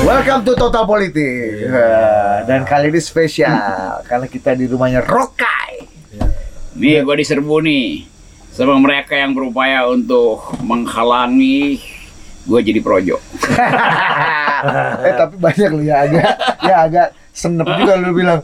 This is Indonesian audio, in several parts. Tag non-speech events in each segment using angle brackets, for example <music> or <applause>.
Welcome to Total Politik. Nah, Dan kali ini spesial <laughs> karena kita di rumahnya Rokai. Nih gue diserbu nih sama mereka yang berupaya untuk menghalangi gue jadi projo. <laughs> eh tapi banyak lu ya agak ya agak senep juga lu bilang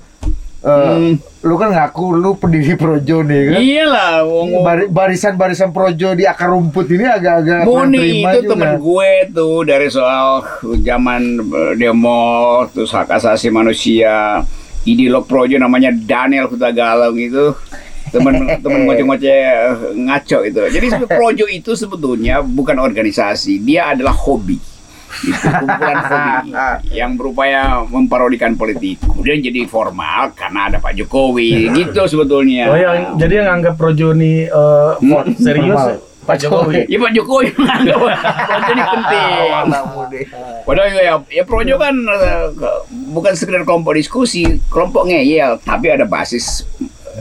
eh, Hmm. lu kan ngaku lu pendiri projo nih kan. Iyalah, wong Bari- Barisan-barisan projo di akar rumput ini agak-agak Muni itu juga. temen gue tuh dari soal zaman eh, demo terus hak asasi manusia ideolog projo namanya Daniel Hutagalung itu temen <laughs> temen ngoceh-ngoceh eh, ngaco itu jadi projo itu sebetulnya bukan organisasi dia adalah hobi itu kumpulan hobi yang berupaya memparodikan politik kemudian jadi formal karena ada Pak Jokowi gitu sebetulnya Oh yang jadi yang anggap Projo ini eh, Hmm. serius Normal. Pak Jokowi. Ya Pak Jokowi menganggap projo ini <laughs> penting. Padahal ya, ya projo kan eh, bukan sekedar kelompok diskusi, kelompok ngeyel, tapi ada basis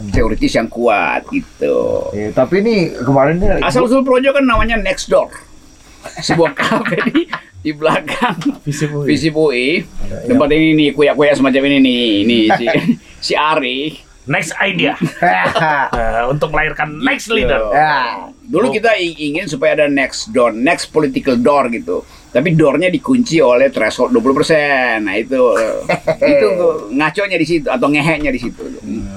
teoritis yang kuat gitu. Eh, tapi ini kemarin Asal usul projo kan namanya Next Door. Sebuah kafe di, di belakang Visip UI. Visip UI. Tempat ini nih, kuya-kuya semacam ini nih, ini si, <laughs> si Ari. Next idea <laughs> Eh, untuk melahirkan next leader. ya. Dulu kita ingin supaya ada next door, next political door gitu. Tapi doornya dikunci oleh threshold 20%. Nah itu <laughs> itu ngaconya di situ atau ngeheknya di situ. <laughs>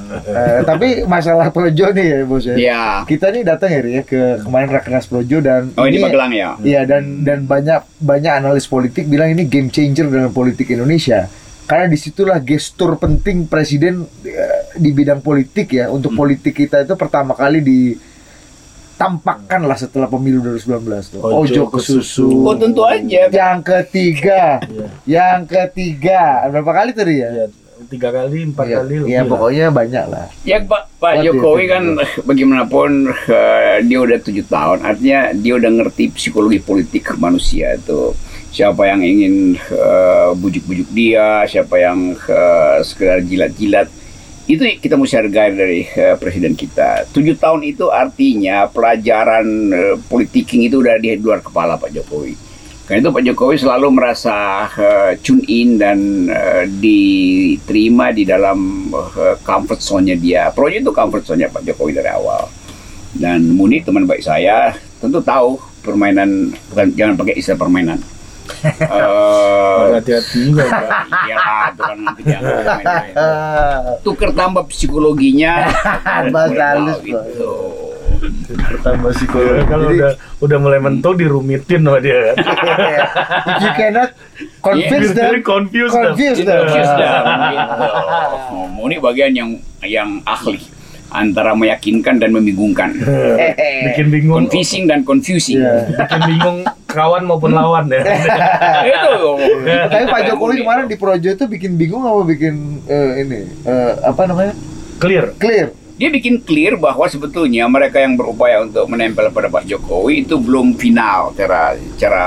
Eh, tapi masalah projo nih ya bos ya. Ya. Kita nih datang ya ya ke kemarin Rakernas Projo dan Oh ini Magelang ya. Iya dan dan banyak banyak analis politik bilang ini game changer dalam politik Indonesia karena di situlah gestur penting presiden eh, di bidang politik ya untuk Hmm. politik kita itu pertama kali ditampakkan lah setelah pemilu 2019 tuh. Ojo ojo ke susu. Oh tentu aja. yang ketiga. Yang ketiga. Berapa kali tadi ya? Ya, tiga kali, empat Iya, kali. iya, lah. pokoknya banyak lah. Ya Pak, Pak Jokowi kan <laughs> bagaimanapun eh, dia udah tujuh tahun, artinya dia udah ngerti psikologi politik manusia itu. Siapa yang ingin eh, bujuk-bujuk dia, siapa yang eh, sekedar jilat-jilat, itu kita mesti hargai dari eh, presiden kita. Tujuh tahun itu artinya pelajaran eh, politiking itu udah di luar kepala Pak Jokowi. Karena itu Pak Jokowi selalu merasa eh, tune in dan eh, diterima di dalam eh, comfort zone-nya dia. Projo itu comfort zone-nya Pak Jokowi dari awal. Dan Muni teman baik saya tentu tahu permainan bukan jangan pakai istilah permainan. Eh, Hati-hati juga. Iyalah itu kan nanti jangan main-main. Tuker tambah psikologinya. <laughs> Bahasa halus, gitu. pertama psikologi Kalau Jadi, udah udah mulai mentok dirumitin sama dia <laughs> kan. you cannot convince them Jadi confused dah. confuse them Confused dah, gitu. Oh, Muni bagian yang yang ahli antara meyakinkan dan membingungkan. <laughs> Bikin bingung. Confusing dan confusing. Iya. Bikin bingung kawan maupun lawan ya. <laughs> Itu. Tapi Pak Jokowi kemarin di Projo itu bikin bingung apa bikin eh, ini eh, apa namanya Clear. clear. Dia bikin clear bahwa sebetulnya mereka yang berupaya untuk menempel pada Pak Jokowi itu belum final cara cara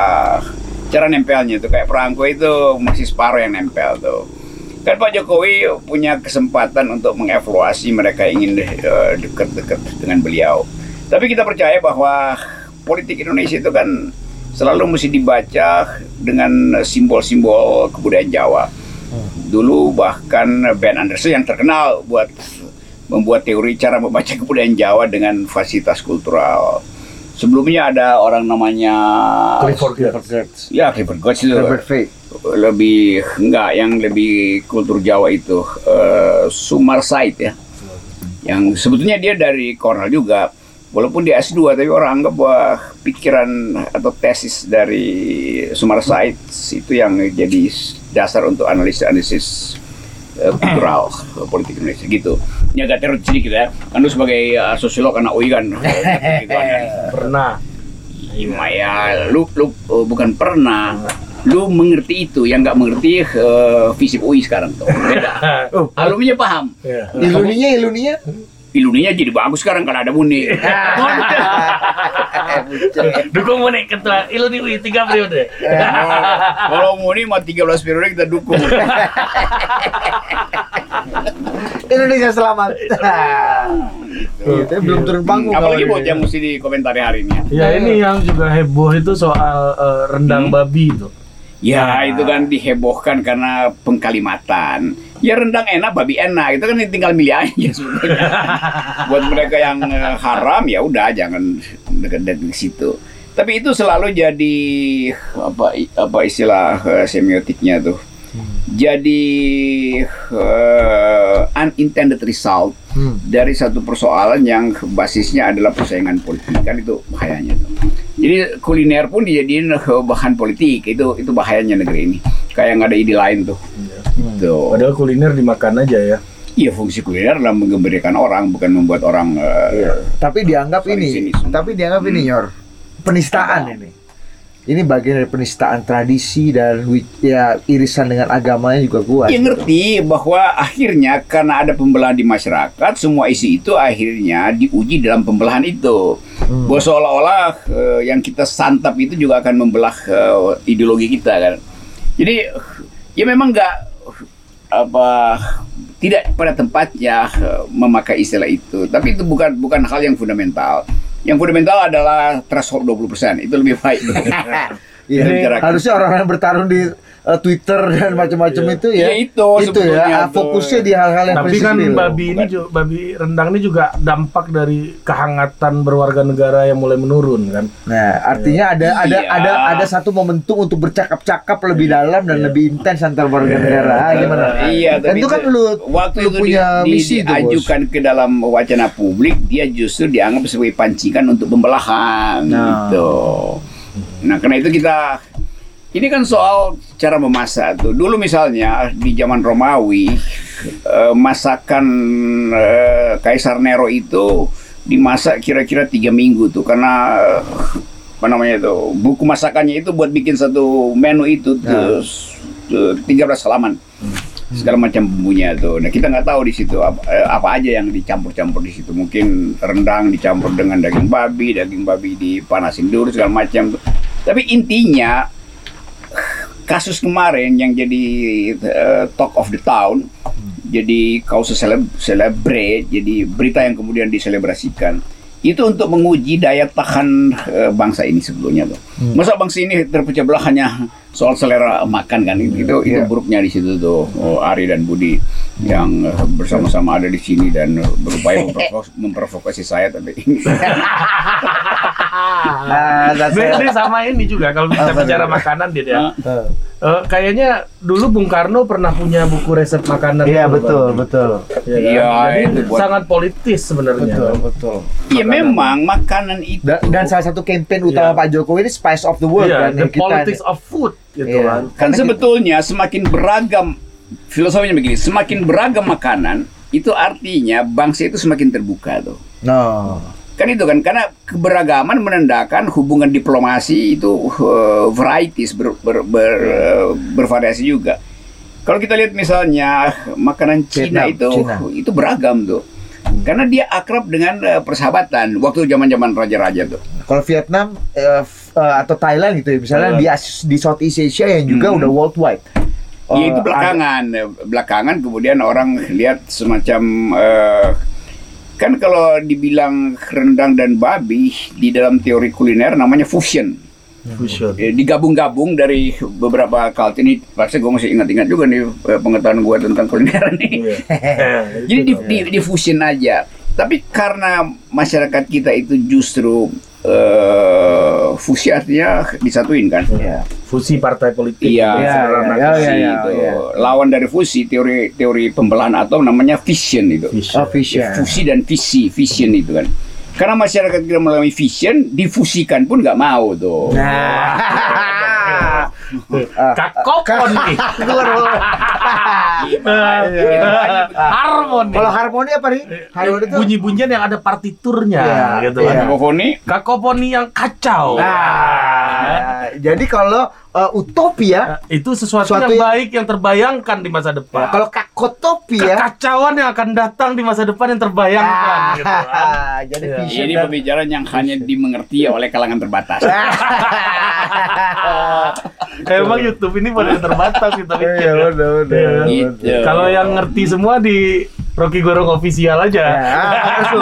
cara nempelnya itu kayak perangko itu masih separuh yang nempel tuh. Kan Pak Jokowi punya kesempatan untuk mengevaluasi mereka ingin eh, dekat-dekat dengan beliau. Tapi kita percaya bahwa politik Indonesia itu kan selalu mesti dibaca dengan simbol-simbol kebudayaan Jawa. Dulu bahkan Ben Anderson yang terkenal buat membuat teori cara membaca kebudayaan Jawa dengan fasilitas kultural. Sebelumnya ada orang namanya Clifford Geertz. ya Clifford Geertz itu Herbert Fay. Lebih enggak yang lebih kultur Jawa itu eh, Sumar Said ya. Yang sebetulnya dia dari Cornell juga. Walaupun dia S2 tapi orang anggap bahwa pikiran atau tesis dari Sumar Said itu yang jadi dasar untuk analisis-analisis kultural eh, politik Indonesia gitu. Ini agak terus sedikit ya. Kan lu sebagai eh, sosiolog anak UI kan. <laughs> Pernah. Iya, ya, lu lu uh, bukan pernah. Lu mengerti itu, yang nggak mengerti uh, fisip UI sekarang tuh. Beda. <laughs> Oh, Alumninya paham. Ya. iluninya iluninya. Iluninya jadi bagus sekarang kalau ada Muni. <laughs> <laughs> Dukung Muni ketua Iluni UI tiga periode. Kalau Muni mah 13 periode kita dukung. Indonesia selamat. Iya, tapi belum turun panggung. Apalagi buat yang mesti dikomentari hari ini. Ya ini yang juga heboh itu soal eh, rendang Hmm. babi itu. Ya itu kan dihebohkan karena pengkalimatan. Ya rendang enak, babi enak. Itu kan tinggal milih aja <laughs> sebetulnya. Buat mereka yang eh, haram ya udah jangan dekat-dekat di situ. Tapi itu selalu jadi apa apa istilah eh, semiotiknya tuh. Jadi eh, unintended result Hmm. dari satu persoalan yang basisnya adalah persaingan politik kan itu bahayanya tuh. Jadi kuliner pun dijadiin bahan politik itu itu bahayanya negeri ini. Kayak nggak ada ide lain tuh. Tuh. Padahal kuliner dimakan aja ya. Iya fungsi kuliner adalah mengembirakan orang bukan membuat orang eh, Tapi dianggap ini, sini semua. tapi dianggap ini nyor penistaan Apa? ini. Ini bagian dari penistaan tradisi dan ya irisan dengan agamanya juga kuat. Ya ngerti bahwa akhirnya karena ada pembelahan di masyarakat, semua isi itu akhirnya diuji dalam pembelahan itu. Hmm. Bahwa seolah-olah eh, yang kita santap itu juga akan membelah eh, ideologi kita kan. Jadi ya memang nggak apa tidak pada tempatnya eh, memakai istilah itu. Tapi itu bukan bukan hal yang fundamental. Yang fundamental adalah threshold 20%. Itu lebih baik. <laughs> Iya, Bicarakan. harusnya orang yang bertarung di uh, Twitter dan macam-macam itu ya. Ya, itu sebetulnya ya, tuh. fokusnya di hal-hal yang Tapi kan babi ini juga, babi rendang ini juga dampak dari kehangatan berwarga negara yang mulai menurun kan. Nah, artinya ada ada Iya. ada ada satu momentum untuk bercakap-cakap lebih dalam dan lebih intens antar warga negara. Ah, gimana? Iya, tapi itu kan lu waktu lu itu punya di, di- misi Bos. diajukan ke dalam wacana publik, dia justru dianggap sebagai pancingan untuk pembelahan Nah. gitu. Nah, karena itu kita ini kan soal cara memasak tuh. Dulu misalnya di zaman Romawi eh, masakan eh, Kaisar Nero itu dimasak kira-kira tiga minggu tuh karena eh, apa namanya tuh buku masakannya itu buat bikin satu menu itu tuh tuh, 13 halaman segala macam bumbunya tuh. Nah kita nggak tahu di situ apa, apa aja yang dicampur-campur di situ. Mungkin rendang dicampur dengan daging babi, daging babi dipanasin dulu segala macam. Tapi intinya kasus kemarin yang jadi eh, talk of the town, jadi kausus seleb celebrate, jadi berita yang kemudian diselebrasikan. Itu untuk menguji daya tahan eh, bangsa ini sebelumnya tuh. Masa bangsa ini terpecah belah hanya soal selera makan kan itu itu, itu Iya. buruknya di situ tuh oh, Ari dan Budi yang eh, bersama-sama ada di sini dan berupaya <laughs> memprovok- memprovokasi saya tapi <laughs> <laughs> Ah, that's Ini, sama ini juga kalau kita bicara makanan dia ya. Eh, kayaknya dulu Bung Karno pernah punya buku resep makanan. Iya betul Bang. betul. Iya? Iya, Jadi itu buat- sangat politis sebenarnya. Betul betul. ya memang makanan itu Dan, dan salah satu campaign utama Iya. Pak Jokowi ini Spice of the World Iya, kan the kita politics of food gitu Iya. kan. kan Karena sebetulnya semakin beragam filosofinya begini semakin beragam makanan itu artinya bangsa itu semakin terbuka tuh No. Kan itu kan karena keberagaman menandakan hubungan diplomasi itu uh, varieties ber, ber- ber- uh, bervariasi juga kalau kita lihat misalnya makanan Cina Vietnam, itu Cina. itu beragam tuh karena dia akrab dengan uh, persahabatan waktu zaman-zaman raja-raja tuh Kalau Vietnam f- eh, atau Thailand gitu ya, misalnya di As- di Southeast Asia yang juga Hmm. udah worldwide. Ya itu belakangan, belakangan kemudian orang lihat semacam eh, kan kalau dibilang rendang dan babi di dalam teori kuliner namanya fusion. Fusion. Ya, digabung-gabung dari beberapa culture ini pasti gue masih ingat-ingat juga nih eh, pengetahuan gue tentang kuliner nih. Iya. <laughs> Eh, Jadi di, di, di fusion aja. Tapi karena masyarakat kita itu justru eh, fusi artinya disatuin kan. Iya. fusi partai politik. Iya, Iya, iya, fusi iya, iya, itu. iya. Lawan dari fusi teori teori pembelahan atom namanya fission itu. Fusion. Oh, vision. Ya, fusi dan visi, vision itu kan. Karena masyarakat kita melalui vision, difusikan pun nggak mau tuh. Nah. <laughs> Ah, Kakopon nih. Harmoni. Kalau harmoni apa nih? Harmoni itu bunyi-bunyian yang ada partiturnya Iya, gitu iya. kan. Kakofoni, Kakoponi yang kacau. Nah, jadi kalau uh, utopia, Eh, itu sesuatu, Suatu yang yang- baik yang terbayangkan di masa depan. kalau kakotopia, kekacauan yang akan datang di masa depan yang terbayangkan gitu kan. ah, <laughs> jadi Iya. vision ini dan pembicaraan yang hanya dimengerti oleh kalangan terbatas. <laughs> Emang YouTube ini pada terbatas kita Iya, pikir. benar, benar, Gitu. benar. Kalau yang ngerti semua di Rocky Gorong official aja. Ya, Hersu.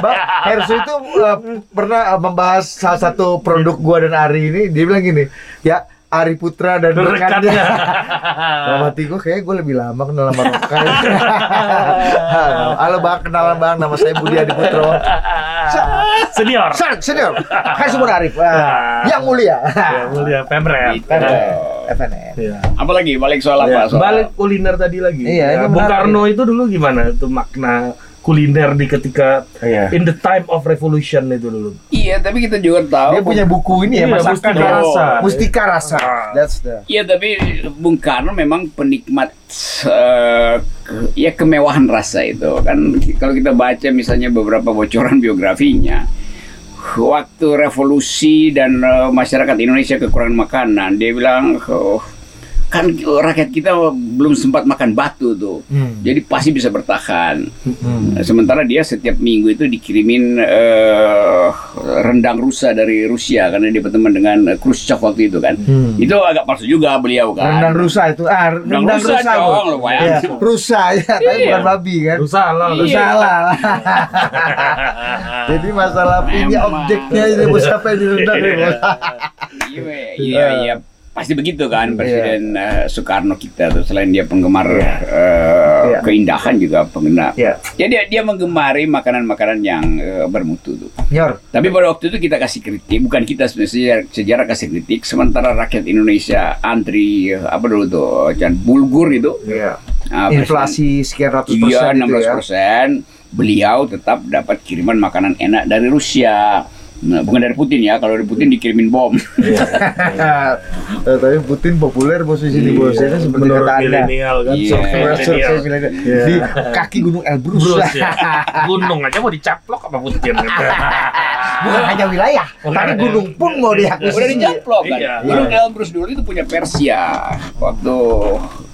Bang, Hersu itu uh, pernah uh, membahas salah satu produk gua dan Ari ini. Dia bilang gini, ya Ari Putra dan rekannya. <laughs> Dalam hati gue kayak gue lebih lama kenal sama Roka. <laughs> Halo bang, kenalan bang, nama saya Budi Adi Putro. <laughs> Senior. San, senior. Hai Sumur Arif. Ah, yang mulia. Ya, mulia Pemret. FNN. Iya. Apalagi balik soal Ya, apa? Soal balik kuliner tadi lagi. Iya, Ya, Bung. Karno itu dulu gimana? Itu makna kuliner di ketika Iya. in the time of revolution itu dulu. Iya, tapi kita juga tahu. Dia punya buku ini ya, Iya, masakan Mustika ya. Rasa. Mustika Rasa. Ah. That's the. Iya, tapi Bung Karno memang penikmat eh, ke- ya kemewahan rasa itu. Kan kalau kita baca misalnya beberapa bocoran biografinya, waktu revolusi dan eh, masyarakat Indonesia kekurangan makanan, dia bilang "Oh, kan rakyat kita belum sempat makan batu tuh. Hmm. Jadi pasti bisa bertahan. Hmm. Nah, Sementara dia setiap minggu itu dikirimin eh, rendang rusa dari Rusia karena dia berteman dengan eh, Khrushchev waktu itu kan. Hmm. Itu agak palsu juga beliau kan. Rendang rusa itu. Ah, rendang, rusa, rusa. dong, bayangin. Iya, Rusa ya, tapi Iya. bukan babi kan. Rusa lah. Iya. Rusa halal. <laughs> Jadi masalah ini Memang. objeknya ini bos apa yang direndang. Iya, iya, iya. Pasti begitu kan Presiden eh, Soekarno kita tuh selain dia penggemar eh, Iya. keindahan juga penggemar. Iya. Ya dia dia menggemari makanan-makanan yang eh, bermutu tuh. Tapi pada waktu itu kita kasih kritik, bukan kita sebenarnya sejarah, sejarah kasih kritik. Sementara rakyat Indonesia antri eh, apa dulu tuh, dan bulgur itu. Iya. ah, Inflasi sekian ratus Iya, persen itu 16 ya. persen. Beliau tetap dapat kiriman makanan enak dari Rusia. Nah, bukan dari Putin ya, kalau dari Putin dikirimin bom. <laughs> Eh, tapi Putin populer bos di sini bos. Ya kan seperti Menurut kata anda. kan. Iya. survei Survei milenial. Iya. Di kaki Gunung Elbrus. Bruce ya. <laughs> Gunung aja mau dicaplok apa Putin gitu. <laughs> Bukan hanya wilayah, Bukan tapi gunung pun mau diakuisisi. Udah dijaplok kan. Iya. Gunung Elbrus dulu itu punya Persia. Waktu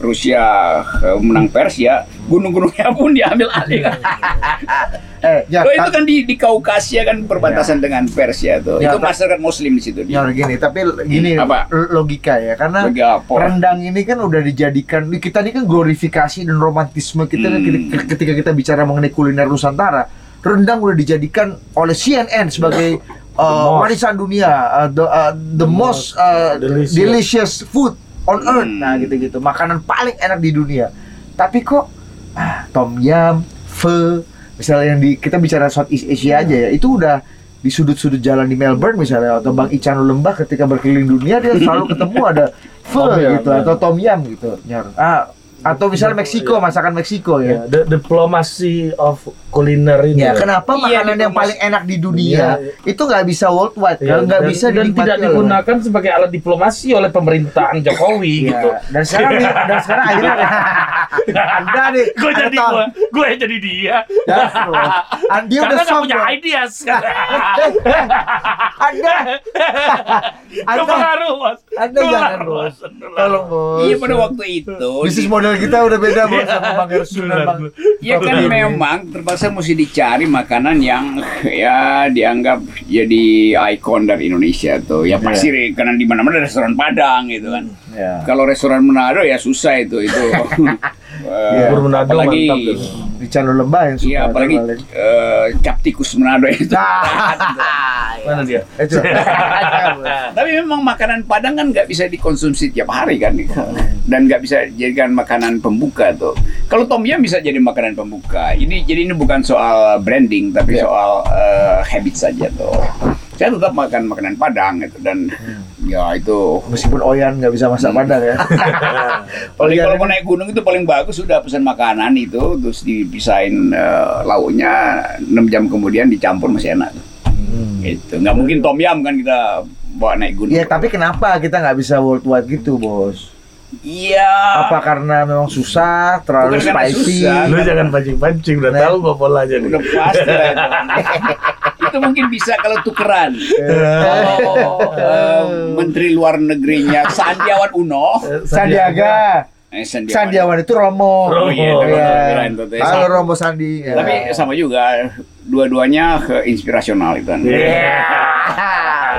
Rusia eh, menang Persia, gunung-gunungnya pun diambil alih kan. <laughs> Eh, ya, Loh, itu kan di, di Kaukasia kan perbatasan dengan Persia tuh. Ya, itu masyarakat Muslim di situ. Ya gini, tapi gini Apa? l- logika ya, karena apa? rendang ini kan udah dijadikan kita ini kan glorifikasi dan romantisme kita Hmm. ketika, ketika kita bicara mengenai kuliner Nusantara, rendang udah dijadikan oleh CNN sebagai <laughs> uh, most. warisan dunia, uh, the, uh, the most uh, delicious. delicious food on earth, Hmm. nah gitu-gitu, makanan paling enak di dunia. Tapi kok tom yum, pho, misalnya yang di kita bicara Southeast Asia aja ya, itu udah di sudut-sudut jalan di Melbourne misalnya atau Bang Ican Lembah ketika berkeliling dunia dia selalu ketemu ada <laughs> pho gitu ya. atau tom yum gitu. Nyor. Ah, atau misalnya Meksiko, masakan Meksiko ya. Ya, the diplomacy of kuliner ini. Ya, kenapa Iya, makanan yang paling enak di dunia Iya. itu nggak bisa worldwide, Ya, nggak dan- bisa dan tidak digunakan sebagai alat diplomasi oleh pemerintahan Jokowi Iya. gitu. Dan sekarang nih, dan sekarang akhirnya <laughs> Anda nih, Gue ada jadi gue, gue yang jadi dia. Ya, loh. Anda Karena udah nggak punya sombong. ideas. <laughs> Anda, Anda, Kepengaruh bos. Anda jangan bos. Tolong bos. Iya pada waktu itu. Bisnis di- kita udah beda bos sama Bang Gersun dan. Bang. Ya kan memang terpaksa mesti dicari makanan yang ya dianggap jadi ikon dari Indonesia tuh. Ya pasti karena di mana-mana restoran Padang gitu kan. Ya. Kalau restoran Manado ya susah itu itu. Iya. <laughs> Bubur Manado apalagi mantap. Di Calo Lembah yang suka. Iya, apalagi eh, cap tikus Manado itu. Ah, <laughs> Mana dia? <laughs> Eh. Tapi memang makanan Padang kan nggak bisa dikonsumsi tiap hari kan, dan nggak bisa dijadikan makanan pembuka tuh. Kalau tom yum bisa jadi makanan pembuka. Ini jadi ini bukan soal branding, tapi Iya. soal eh, habit saja tuh. Saya tetap makan makanan Padang gitu dan ya itu. Meskipun Oyan nggak bisa masak Padang ya. <laughs> Paling kalau mau naik gunung itu paling bagus sudah pesan makanan itu terus dipisahin eh, lauknya 6 jam kemudian dicampur masih enak. Gitu. Nggak mungkin tom yum kan kita bawa naik gunung. Iya, tapi kenapa kita nggak bisa worldwide gitu, bos? Iya. Apa karena memang susah, terlalu Bukan spicy? susah. Lu jangan pancing-pancing, udah Nah. tahu gua polanya nih. Udah pasti lah itu. <laughs> itu mungkin bisa kalau tukeran. Kalau eh, Menteri Luar Negerinya Sandiawan Uno, Sandiaga. eh, Sandiawan. Sandiawan itu Romo. Romo, iya, Iya. tuh, tuh. Halo Romo Sandi. Ya. Tapi sama juga, dua-duanya ke inspirasional itu kan. Iya.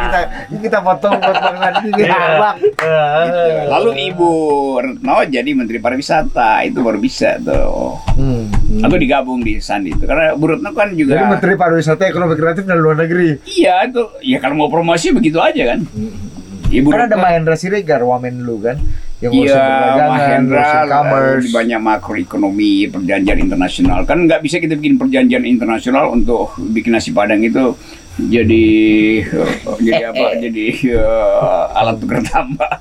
Kita kita potong buat Bang Sandi ini Iya. Bang. Lalu Ibu Retno jadi Menteri Pariwisata, itu baru bisa tuh. Hmm. Atau digabung di Sandi itu. Karena Bu Retno kan juga... Jadi Menteri Pariwisata Ekonomi Kreatif dan Luar Negeri. Iya itu, ya kalau mau promosi begitu aja kan. Ibu Kan ada Mahendra Siregar, wamen lu kan, yang ngurusin Iya, perdagangan, Mahendra commerce. lalu banyak makroekonomi, perjanjian internasional. Kan nggak bisa kita bikin perjanjian internasional untuk bikin nasi padang itu jadi eh, <laughs> jadi apa? jadi eh, alat tukar tambah.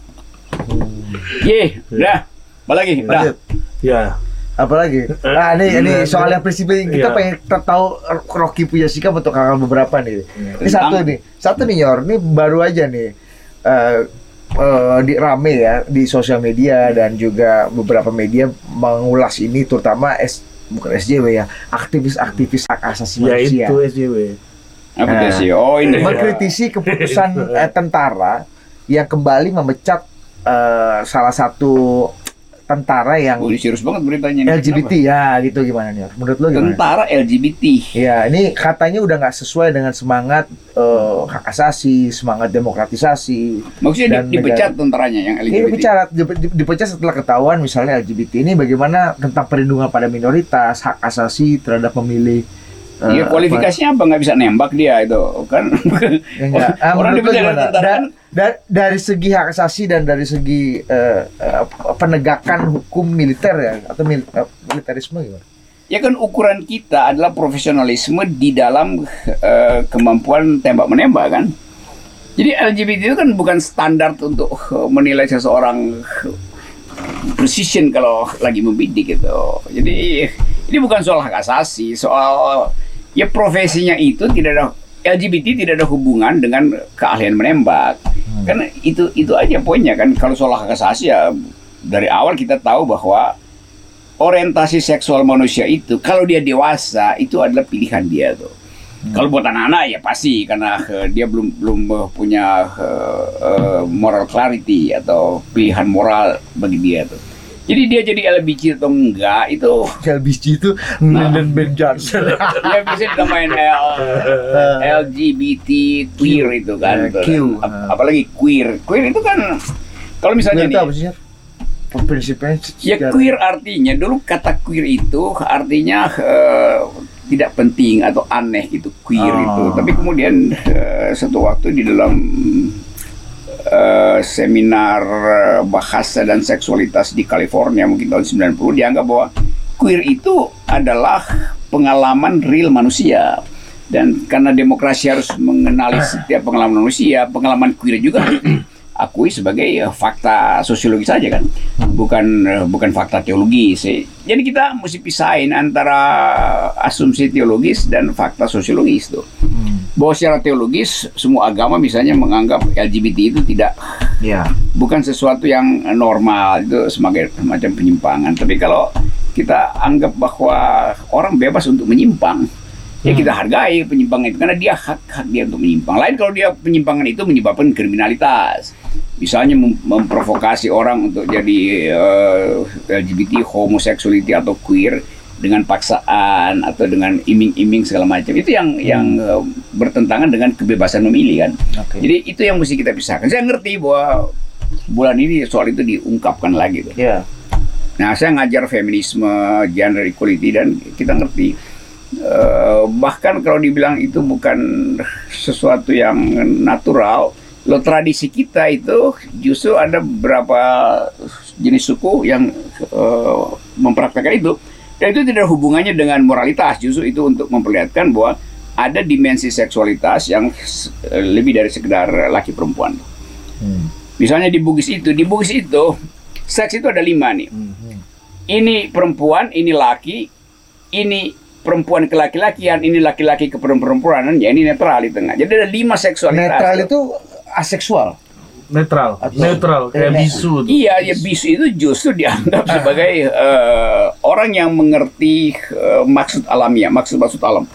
Ye, dah. Apa lagi? Dah. Ya. Apalagi? Nah, ini ini soal yang prinsipil kita iya. pengen tahu Rocky punya sikap untuk hal beberapa nih. Ini Tentang- satu nih, satu nih Yor, ini baru aja nih eh eh, di rame ya di sosial media dan juga beberapa media mengulas ini terutama S bukan SJW ya, aktivis-aktivis hak asasi Ya manusia. itu SJW. Apa Nah. sih? Oh ini. mengkritisi keputusan eh, tentara yang kembali memecat eh, salah satu tentara yang Oh, ini serius banget beritanya. ini. LGBT ya gitu gimana nih? Menurut lo Kenapa? gimana? Tentara LGBT. Ya, ini katanya udah nggak sesuai dengan semangat eh, hak asasi, semangat demokratisasi. Maksudnya Dan di- dipecat tentaranya yang Ini LGBT. bicara di- di- dipecat setelah ketahuan misalnya LGBT ini bagaimana tentang perlindungan pada minoritas, hak asasi terhadap pemilih. Iya kualifikasinya apa nggak bisa nembak dia itu kan? <laughs> ya. Ah, Orang dipecat gimana? tentara Da- kan da- dari segi hak asasi dan dari segi eh, penegakan hukum militer ya atau mil- eh, militerisme gimana? Ya kan ukuran kita adalah profesionalisme di dalam eh, kemampuan tembak menembak kan. Jadi LGBT itu kan bukan standar untuk menilai seseorang precision kalau lagi membidik gitu. Jadi ini bukan soal hak asasi, soal ya profesinya itu tidak ada LGBT tidak ada hubungan dengan keahlian menembak. Kan itu itu aja poinnya kan kalau soal hak asasi ya dari awal kita tahu bahwa orientasi seksual manusia itu kalau dia dewasa itu adalah pilihan dia tuh. Kalau buat anak-anak ya pasti karena eh, dia belum belum eh, punya eh, eh, moral clarity atau pilihan moral bagi dia tuh. Jadi dia jadi LBG atau enggak itu LBG itu Nah. Lyndon Ben Johnson. <laughs> ya bisa dinamain L, <laughs> LGBT queer itu kan. Eh, Q. Ap- apalagi queer. Queer itu kan kalau misalnya Queer nih apa sih? Syar? Prinsipnya Ya queer artinya dulu kata queer itu artinya eh, tidak penting atau aneh itu queer Oh. itu. Tapi kemudian eh, satu waktu di dalam eh, seminar eh, bahasa dan seksualitas di California mungkin tahun 90 dianggap bahwa queer itu adalah pengalaman real manusia. Dan karena demokrasi harus mengenali setiap pengalaman manusia, pengalaman queer juga <clears throat> diakui sebagai eh, fakta sosiologis saja kan, bukan bukan fakta teologis. Eh, Jadi kita mesti pisahin antara asumsi teologis dan fakta sosiologis tuh. Hmm. Bahwa secara teologis semua agama misalnya menganggap LGBT itu tidak Ya. bukan sesuatu yang normal itu sebagai semacam penyimpangan. Tapi kalau kita anggap bahwa orang bebas untuk menyimpang, ya kita hargai penyimpangan itu karena dia hak hak dia untuk menyimpang. Lain kalau dia penyimpangan itu menyebabkan kriminalitas, misalnya mem- memprovokasi orang untuk jadi eh, LGBT, homoseksuality atau queer dengan paksaan atau dengan iming-iming segala macam itu yang yang eh, bertentangan dengan kebebasan memilih kan. Oke. Jadi itu yang mesti kita pisahkan. Saya ngerti bahwa bulan ini soal itu diungkapkan lagi tuh. Ya. Nah, saya ngajar feminisme, gender equality dan kita ngerti. Eh, bahkan kalau dibilang itu bukan sesuatu yang natural, lo tradisi kita itu justru ada beberapa jenis suku yang eh, mempraktekkan itu. Dan itu tidak hubungannya dengan moralitas, justru itu untuk memperlihatkan bahwa ada dimensi seksualitas yang eh, lebih dari sekedar laki perempuan. Hmm. Misalnya di Bugis itu, di Bugis itu seks itu ada lima nih. Ini perempuan, ini laki, ini perempuan ke laki-lakian, ini laki-laki ke perempuanan, ya ini netral di tengah. Jadi ada lima seksualitas. Netral itu aseksual. Netral, Atau- netral kayak Eh, bisu. tuh. Iya, ya bisu itu justru dianggap sebagai eh, orang yang mengerti eh, maksud alamiah, maksud-maksud alam.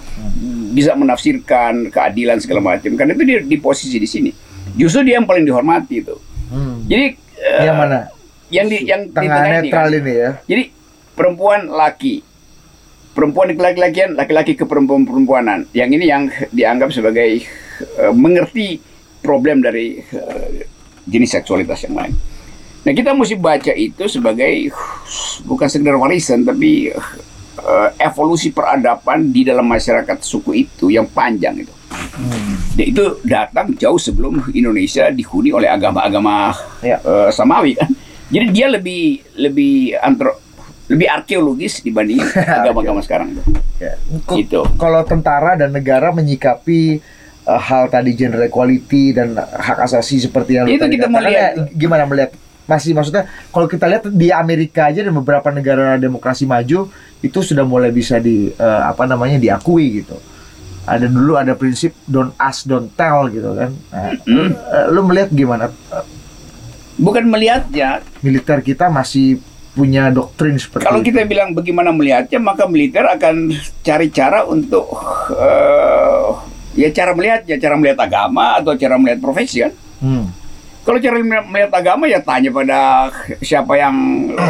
Bisa menafsirkan keadilan segala macam. Karena itu dia di posisi di sini. Justru dia yang paling dihormati itu. Hmm. Jadi eh, yang mana? Yang di yang di Tengah tengah ini netral kan. ini ya. Jadi perempuan laki, perempuan ke laki-lakian, laki-laki ke perempuan-perempuanan. Yang ini yang dianggap sebagai eh, mengerti problem dari eh, jenis seksualitas yang lain. Nah kita mesti baca itu sebagai bukan sekedar warisan tapi eh, evolusi peradaban di dalam masyarakat suku itu yang panjang itu. Dan itu datang jauh sebelum Indonesia dihuni oleh agama-agama Ya. eh, samawi kan. Jadi dia lebih lebih antro lebih arkeologis dibanding <laughs> agama-agama sekarang tuh. Ya. Gitu. Kalau tentara dan negara menyikapi uh, hal tadi gender equality dan hak asasi seperti yang Itu kita melihat. ya, gimana melihat masih maksudnya kalau kita lihat di Amerika aja dan beberapa negara demokrasi maju itu sudah mulai bisa di uh, apa namanya diakui gitu. Ada dulu ada prinsip don't ask don't tell gitu kan. Nah, Hmm. uh, lu melihat gimana Uh, Bukan melihatnya. militer kita masih punya doktrin seperti Kalau itu? kita bilang bagaimana melihatnya, maka militer akan cari cara untuk eh, ya cara melihatnya, cara melihat agama atau cara melihat profesi kan. Hmm. Kalau cara melihat agama ya tanya pada siapa yang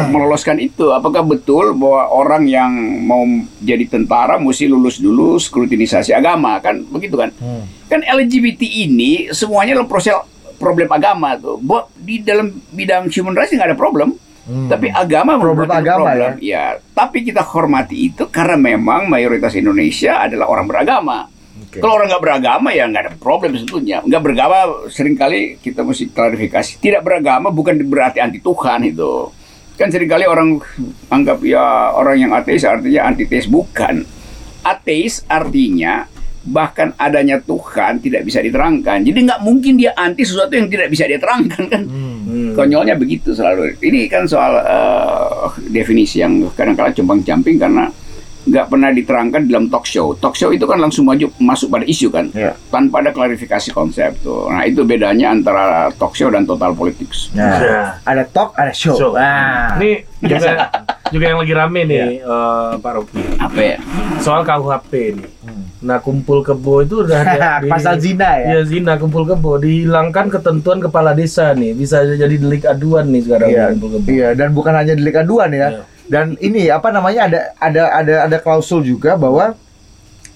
meloloskan itu. Apakah betul bahwa orang yang mau jadi tentara mesti lulus dulu skrutinisasi agama kan begitu kan? Hmm. Kan LGBT ini semuanya adalah proses problem agama tuh. Bahwa di dalam bidang human rights nggak ada problem. Hmm. Tapi agama Problem agama, problem. ya. Tapi kita hormati itu karena memang mayoritas Indonesia adalah orang beragama. Oke. Kalau orang nggak beragama ya nggak ada problem sebetulnya. Nggak beragama sering kali kita mesti klarifikasi. Tidak beragama bukan berarti anti Tuhan itu. Kan sering kali orang anggap ya orang yang ateis artinya antiteis bukan. Ateis artinya bahkan adanya Tuhan tidak bisa diterangkan. Jadi nggak mungkin dia anti sesuatu yang tidak bisa dia terangkan kan. Hmm. Konyolnya begitu selalu. Ini kan soal eh, definisi yang kadang-kadang compang-camping karena nggak pernah diterangkan dalam talk show. Talk show itu kan langsung maju masuk pada isu kan, Ya. tanpa ada klarifikasi konsep tuh. Nah itu bedanya antara talk show dan total politics. Nah, Ya. ada talk, ada show. So, Nah. ini juga, juga yang lagi rame nih, eh, Pak Rocky. Apa ya? Soal KUHP nih. Hmm. Nah, kumpul kebo itu udah ada <laughs> di- Pasal zina ya? Iya, zina kumpul kebo dihilangkan ketentuan kepala desa nih. Bisa jadi delik aduan nih sekarang Iya, kumpul kebo. iya dan bukan hanya delik aduan ya. Iya. Dan ini apa namanya ada ada ada ada klausul juga bahwa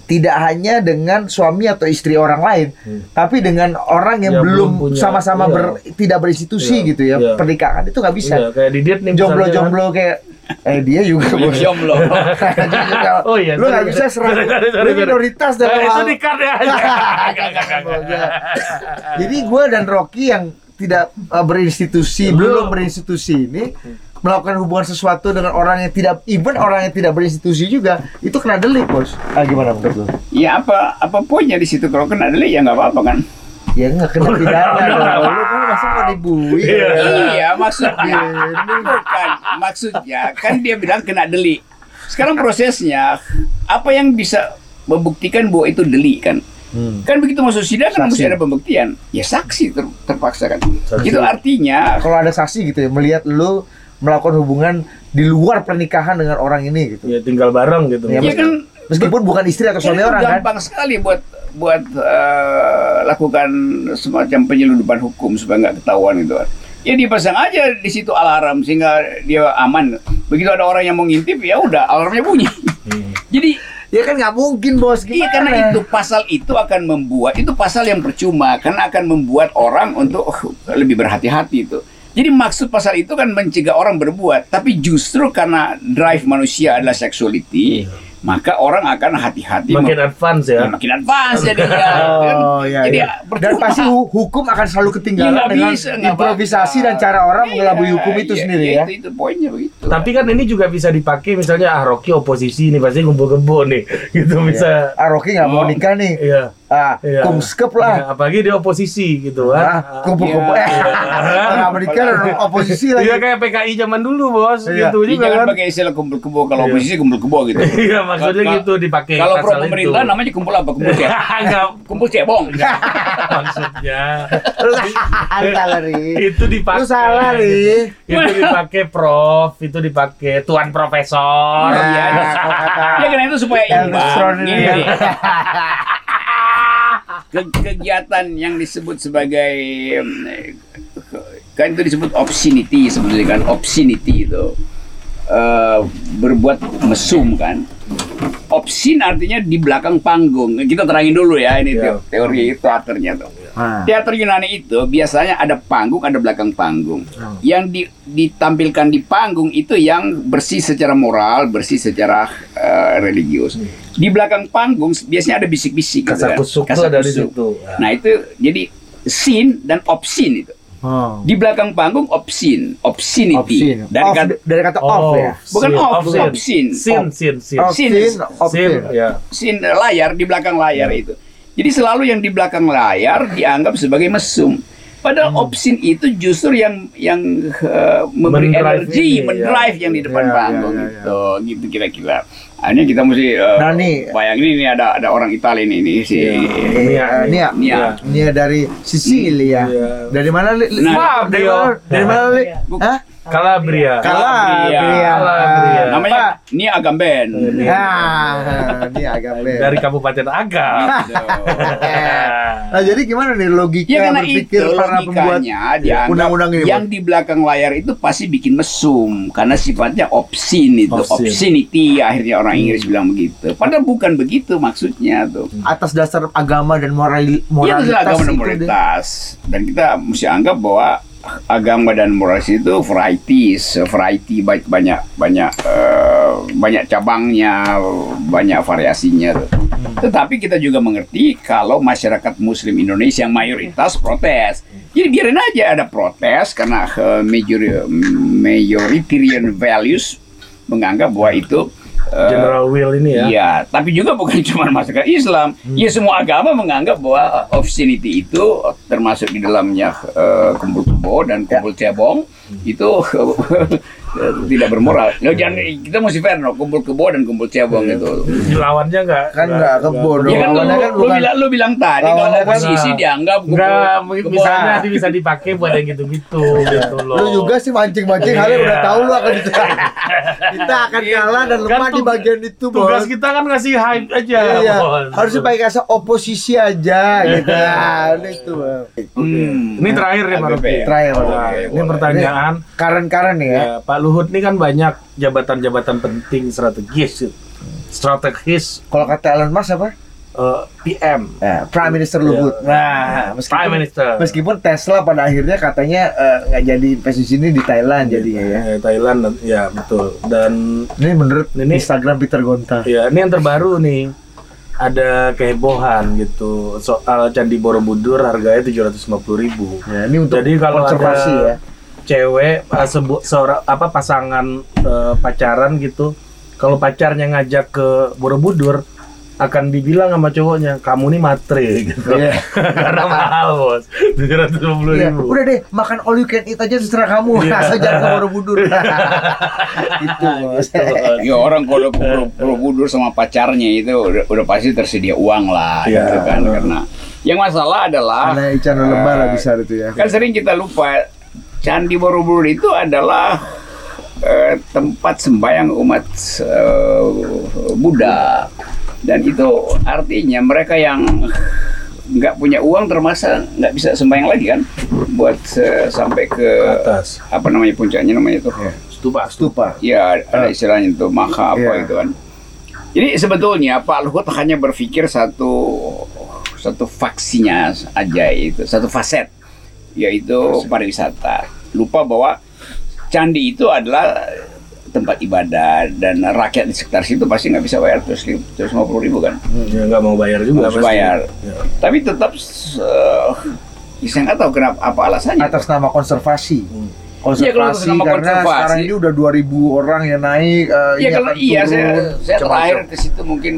tidak hanya dengan suami atau istri orang lain, Hmm. tapi dengan orang yang Yang belum sama-sama iya. ber- tidak berinstitusi Iya, gitu ya iya. pernikahan itu nggak bisa. Iya, kayak Didit nih misalnya kan. Jomblo-jomblo kayak eh dia juga. Jomblo. <laughs> <laughs> Oh iya, lu nggak bisa serang. Lu minoritas dan Eh, itu hal- di card ya. <laughs> Enggak. Jadi gue dan Rocky yang tidak uh, berinstitusi, Belum. belum berinstitusi ini melakukan hubungan sesuatu dengan orang yang tidak even orang yang tidak berinstitusi juga itu kena delik bos. Ah gimana menurut lu? Ya apa apa poinnya di situ kalau kena delik ya nggak apa-apa kan? Ya nggak kena pidana dong. Lu kan masa mau dibui? Iya. Iya maksudnya bukan maksudnya kan dia bilang kena delik. Sekarang prosesnya apa yang bisa membuktikan bahwa itu delik kan? Hmm. Kan begitu masuk sidang kan mesti ada pembuktian. Ya saksi ter- terpaksa kan. Saksi. Itu artinya Kalau ada saksi gitu ya melihat lu melakukan hubungan di luar pernikahan dengan orang ini gitu. Ya tinggal bareng gitu. Ya, ya kan Meskipun bukan istri atau suami orang kan. gampang sekali buat buat eh, lakukan semacam penyeludupan hukum supaya nggak ketahuan itu. Ya dipasang aja di situ alarm sehingga dia aman. Begitu ada orang yang mau ngintip ya udah alarmnya bunyi. Hmm. Jadi Ya kan nggak mungkin bos. Iya Gimana? karena itu pasal itu akan membuat itu pasal yang percuma karena akan membuat orang untuk uh, lebih berhati-hati itu. Jadi maksud pasal itu kan mencegah orang berbuat, tapi justru karena drive manusia adalah sexuality, maka orang akan hati-hati Makin advance ya, ya. makin advance <laughs> jadinya. kan? Oh iya. Jadi iya. Dan percuma. pasti hu- hukum akan selalu ketinggalan Ya, dengan bisa, improvisasi bakal. dan cara orang mengelabui Iya, hukum itu iya, sendiri iya, ya. Itu, itu poinnya begitu. Tapi kan ini juga bisa dipakai misalnya ah Rocky oposisi nih pasti kebo nih. <laughs> Gitu bisa. Ah Rocky nggak mau Oh. nikah nih. Iya. Ah, Iya. kumskep Ya, lah. apalagi dia oposisi gitu kan. Ah, kumpul-kumpul. Iya. Eh, <laughs> nggak mau nikah dan oposisi lagi. Iya kayak PKI zaman dulu bos, Iya. gitu Iya, juga jangan kan. pakai istilah kumpul kebo kalau Iya. oposisi kumpul kebo gitu. <laughs> Iya maksudnya Kalau- gitu dipakai. Kalau pro pemerintah itu. namanya kumpul apa? Kumpul cebong. <laughs> Enggak kumpul cebong. maksudnya. salah ri. itu dipakai. Lu salah ri. Itu dipakai prof, itu dipakai tuan profesor. Nah, iya. kata Ya karena itu supaya imbang. Gini. Ke- kegiatan yang disebut sebagai kan itu disebut obscenity sebetulnya kan obscenity itu Eh, berbuat mesum kan Obscene artinya di belakang panggung. Kita terangin dulu ya ini Ya. teo- teori teaternya tuh. Ah. Teater Yunani itu biasanya ada panggung, ada belakang panggung. Hmm. Yang di- ditampilkan di panggung itu yang bersih secara moral, bersih secara eh, religius. Di belakang panggung biasanya ada bisik-bisik. gitu Kasar kan. kusuk tuh Kasar ada di kusuk. situ. Ya. Nah itu jadi scene dan obscene itu. Oh. Di belakang panggung obscene, obscenity. Obscene. Dari Off, kata- dari kata off ya. Bukan scene, off, scene. obscene. Scene, scene, scene. Obscene, Scene. obscene. Scene, ya. scene layar di belakang layar itu. Jadi selalu yang di belakang layar dianggap sebagai mesum. Padahal Hmm. obscene itu justru yang yang eh, memberi Mendrive energi, ini, ya. mendrive yang di depan Ya, ya, panggung ya, ya. gitu, gitu kira-kira. Akhirnya kita mesti eh, Nah, nih. bayangin ini ada ada orang Italia ini, ini si Iya. Nia, Nia, Nia. Nia dari Sicilia. Iya. Dari mana? Li? Nah, Maaf, dari mana? Dari mana? Li? Bu- Hah? Calabria. Calabria. Calabria. namanya Pak. Nia Agamben. Ah, ini agak beda. Dari Kabupaten Agam. <laughs> Nah, jadi gimana nih logika Ya karena berpikir itu para pembuat logikanya dianggap undang-undang ini? yang di belakang layar itu pasti bikin mesum karena sifatnya obscene itu Obscene. obscenity akhirnya orang Inggris bilang begitu padahal bukan begitu maksudnya tuh atas dasar agama dan moral Iya itu moralitas adalah agama dan moralitas dan kita mesti anggap bahwa agama dan moralitas itu varieties variety baik banyak banyak eh, banyak cabangnya banyak variasinya. Tuh. tetapi kita juga mengerti kalau masyarakat Muslim Indonesia yang mayoritas protes. Jadi biarin aja ada protes karena eh, major majoritarian values menganggap bahwa itu eh, General Will ini ya. Iya, tapi juga bukan <laughs> cuma masyarakat Islam. Ya semua agama menganggap bahwa obscenity itu termasuk di dalamnya eh, kumpul kebo dan kumpul cebong itu <laughs> tidak bermoral. Lo jangan kita mesti fair no, kumpul kebo dan kumpul cebong itu. Lawannya enggak. Kan nggak kebon. Ya kan lu, kan lu bukan- bilang lu bilang tadi kalau lawannya kan- oposisi dianggap kumpul Enggak, kebo. misalnya nanti bisa dipakai buat yang gitu-gitu gitu loh. Lu juga sih mancing-mancing halnya udah tahu lu akan kita akan kalah dan lemah Kan di tug- bagian itu, Bos. Tugas kita kan ngasih hype aja, Iya, Bos. harusnya pakai kata oposisi aja gitu. Nah, itu. Hmm. Ini terakhir ya, Pak. Terakhir. Nah, ini pertanyaan. Karen-karen ya. Ya, Pak Luhut ini kan banyak jabatan-jabatan penting strategis. Strategis Kalau kata Elon Musk apa? eh, PM. Ya, Prime Minister Luhut. Nah, meskipun, Prime Minister. meskipun Tesla pada akhirnya katanya eh, nggak jadi investasi sini di Thailand jadinya ya. Eh, Thailand dan- ya betul. Dan Ini menurut Ini- Instagram Peter Gonta. ya ini yang terbaru nih. Ada kehebohan gitu soal Candi Borobudur harganya 750.000 ribu. Ya, ini untuk Jadi kalau ada ya. Cewek uh, sebu- seorang apa pasangan uh, pacaran gitu, kalau pacarnya ngajak ke Borobudur akan dibilang sama cowoknya, kamu nih matre <laughs> gitu. Iya. Karena mahal bos, tujuh ratus lima puluh Iya, ribu. udah deh, makan all you can eat aja terserah kamu. Iya. <laughs> Asal jangan ke Borobudur. <laughs> Itu, Bos. Ya orang kalau ke Boro- Borobudur sama pacarnya itu udah, udah pasti tersedia uang lah Iya. gitu kan karena yang masalah adalah Karena ikan lebah lah eh, bisa itu ya. kan sering kita lupa Candi Borobudur itu adalah eh, tempat sembahyang umat eh, Buddha dan itu artinya mereka yang nggak punya uang termasa nggak bisa sembahyang lagi kan buat eh, sampai ke atas. apa namanya puncaknya namanya itu Stupa. Stupa. Ya, ada istilahnya itu maha apa Iya. itu kan. Jadi sebetulnya Pak Luhut hanya berpikir satu satu faksinya aja itu, satu faset yaitu pariwisata. Lupa bahwa candi itu adalah tempat ibadah dan rakyat di sekitar situ pasti nggak bisa bayar terus terus lima puluh ribu kan, Ya nggak mau bayar juga. harus pasti. bayar. Ya. Tapi tetap eh, saya nggak tahu kenapa apa alasannya. Atas nama konservasi. Hmm. Iya, kalau atas Konservasi nama karena konservasi. sekarang ini udah 2000 orang yang naik. eh, Iya ini kalau iya saya turun, saya macam-macam. terakhir ke situ mungkin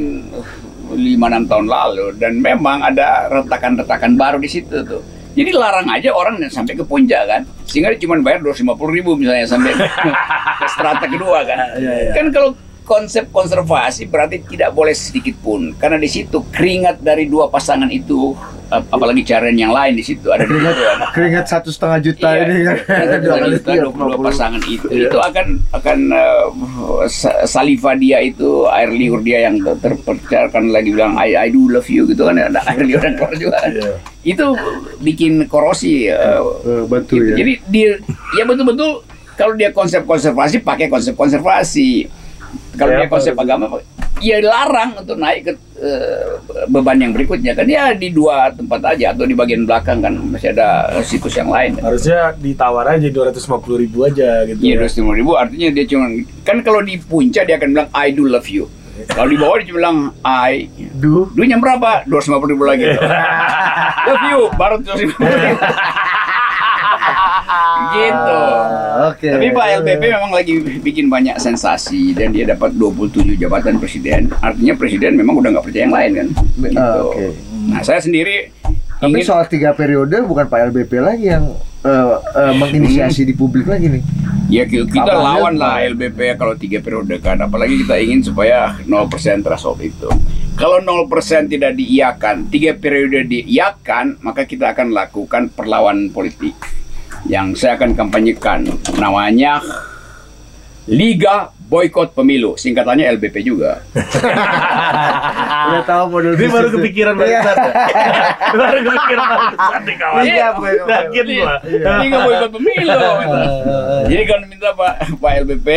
lima enam tahun lalu dan memang ada retakan-retakan baru di situ tuh. Jadi larang aja orang yang sampai ke puncak kan, sehingga dia cuma bayar dua ribu misalnya sampai <laughs> ke strata kedua kan. Iya, iya. Kan kalau konsep konservasi berarti tidak boleh sedikit pun karena di situ keringat dari dua pasangan itu ap- apalagi carian yang lain di situ ada kan. Keringat satu setengah juta Iya, ini kan. keringat Dua dua kali juta, tiga, 22 50. pasangan itu Iya. itu akan akan sa- saliva dia itu air liur dia yang ter- terpercikan lagi bilang I, I do love you gitu kan ada <laughs> air liur yang keluar juga. Iya. itu bikin korosi Eh, batu gitu. ya. jadi dia ya betul-betul kalau dia konsep konservasi pakai konsep konservasi kalau dia konsep agama ya larang untuk naik ke eh, beban yang berikutnya kan ya di dua tempat aja atau di bagian belakang kan masih ada situs yang lain kan. Harusnya ditawar aja 250 ribu aja gitu. Iya dua puluh ribu artinya dia cuma kan kalau di puncak dia akan bilang I do love you. Kalau di bawah dia cuma bilang I Duh. duitnya berapa? Dua ratus ribu lagi. <laughs> love you baru dua ribu. <laughs> gitu. Ah, Oke. Tapi Pak LBP memang lagi bikin banyak sensasi dan dia dapat 27 jabatan presiden. Artinya presiden memang udah nggak percaya yang lain kan. Gitu. Ah, oke. Nah saya sendiri Tapi ingin soal tiga periode bukan Pak LBP lagi yang eh, eh, menginisiasi di publik lagi nih. ya ki- kita Abang lawan lah. LBP kalau tiga periode kan. Apalagi kita ingin supaya 0% threshold itu. Kalau 0% tidak diiakan, tiga periode diiakan, maka kita akan lakukan perlawanan politik yang saya akan kampanyekan. Namanya Liga Boykot Pemilu, singkatannya LBP juga. Udah tahu model Ini baru kepikiran Iya. barusan. baru kepikiran barusan kawan. Iya, Boy. Yakin gua. Liga Boykot Pemilu. Jadi kami minta Pak Pak LBP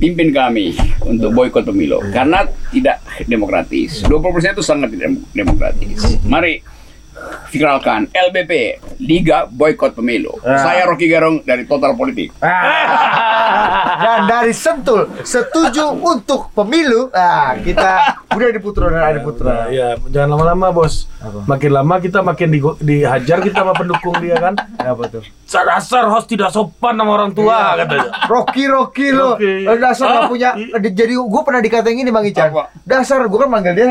pimpin kami untuk boykot pemilu karena tidak demokratis. 20% itu sangat tidak demokratis. Mari viralkan LBP Liga Boykot Pemilu. Ah. Saya Rocky Gerong dari Total Politik. Ah. <laughs> Dan dari Sentul setuju untuk pemilu. Ah, kita udah di Putra dan Adi Putra. Iya, jangan lama-lama bos. Apa? Makin lama kita makin di, dihajar kita sama pendukung dia kan. <laughs> Apa tuh? Dasar host tidak sopan sama orang tua Iya. katanya. Rocky Rocky lo dasar nggak Ah, punya i- di- jadi gue pernah dikatain gini bang Ican Apa? dasar gue kan manggil dia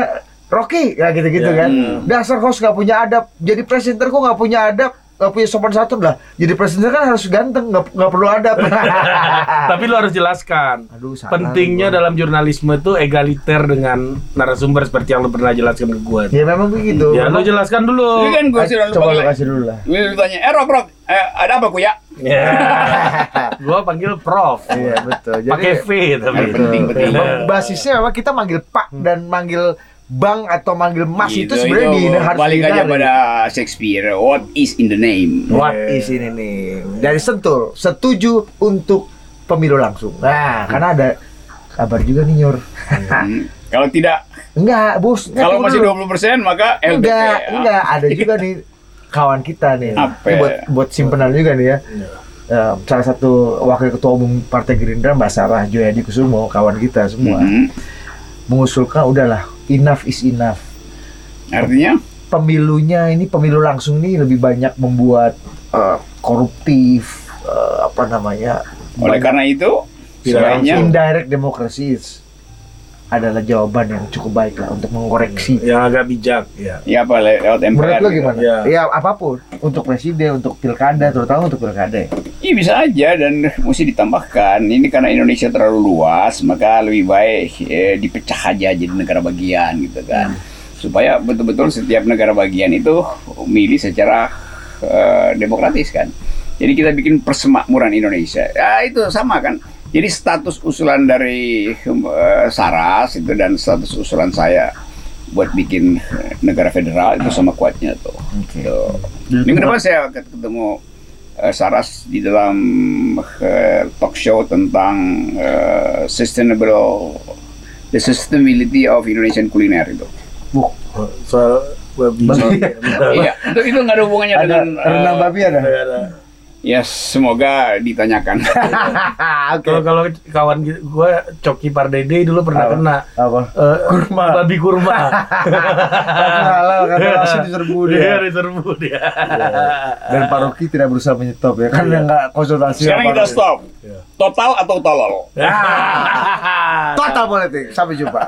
Rocky ya gitu gitu Ya. kan dasar host nggak punya adab jadi presenter kok nggak punya adab nggak punya sopan santun lah jadi presenter kan harus ganteng nggak nggak perlu adab <laughs> Tapi lu harus jelaskan. Aduh, salah Pentingnya gua. dalam jurnalisme itu egaliter dengan narasumber seperti yang lu pernah jelaskan ke gua. ya memang begitu Ya lu jelaskan dulu. Ini kan gue sudah coba lu lupa. kasih dulu lah Lu tanya, eh Rok Rok, eh, ada apa ku ya? Ya. <laughs> gua panggil Prof. iya betul Pakai V tapi. Yang penting, penting. Basisnya memang kita manggil Pak dan manggil Bang atau manggil Mas itu, Gitu, sebenarnya di harus balik aja pada Shakespeare. What is in the name? What is ini nih? Dari Sentul, setuju untuk pemilu langsung. Nah, karena ada kabar juga nih Nyor. Hmm. Kalau tidak, enggak, Bos. Kalau masih dulu. 20% maka LBP. Enggak, ya. enggak, ada <laughs> juga nih kawan kita nih. Apa Ini ya? buat buat simpenan juga nih ya. Eh, salah satu wakil ketua umum Partai Gerindra Mbak Sarah Joyadi Kusumo, kawan kita semua, Mhm. mengusulkan udahlah enough is enough. Artinya, Pemilunya ini pemilu langsung nih lebih banyak membuat eh, koruptif eh, apa namanya? oleh karena itu, Tidak sebaiknya indirect democracy adalah jawaban yang cukup baik lah untuk mengoreksi. Yang agak bijak, ya. ya apa le- lewat MPR. Menurut lo gitu. gimana? Ya. Ya. apa pun untuk presiden, untuk pilkada, terutama untuk pilkada. ya. Iya bisa aja dan mesti ditambahkan. Ini karena Indonesia terlalu luas, maka lebih baik eh, dipecah aja jadi negara bagian gitu kan. Supaya betul-betul setiap negara bagian itu milih secara eh, demokratis kan. Jadi kita bikin persemakmuran Indonesia. Ya itu sama kan. Jadi status usulan dari eh, Saras itu dan status usulan saya buat bikin eh, negara federal itu sama kuatnya tuh. Tuh. Minggu depan saya ketemu eh, Saras di dalam talk show tentang eh, sustainable the sustainability of Indonesian culiner itu. Wuh, Soal babi. Iya, <laughs> itu itu nggak ada hubungannya ada dengan renang babi ada. Ya semoga ditanyakan. <laughs> Oke. Kalau kalau kawan gua Coki Pardede dulu pernah Apa? kena Apa? eh, Kurma. babi kurma. <laughs> Halal karena langsung diserbu Iya, dia. diserbu dia. Dan Pak Rocky tidak berusaha menyetop ya, karena nggak konsultasi. Sekarang sama kita stop. Total atau tolol? <laughs> Total politik. Sampai jumpa.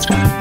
Thank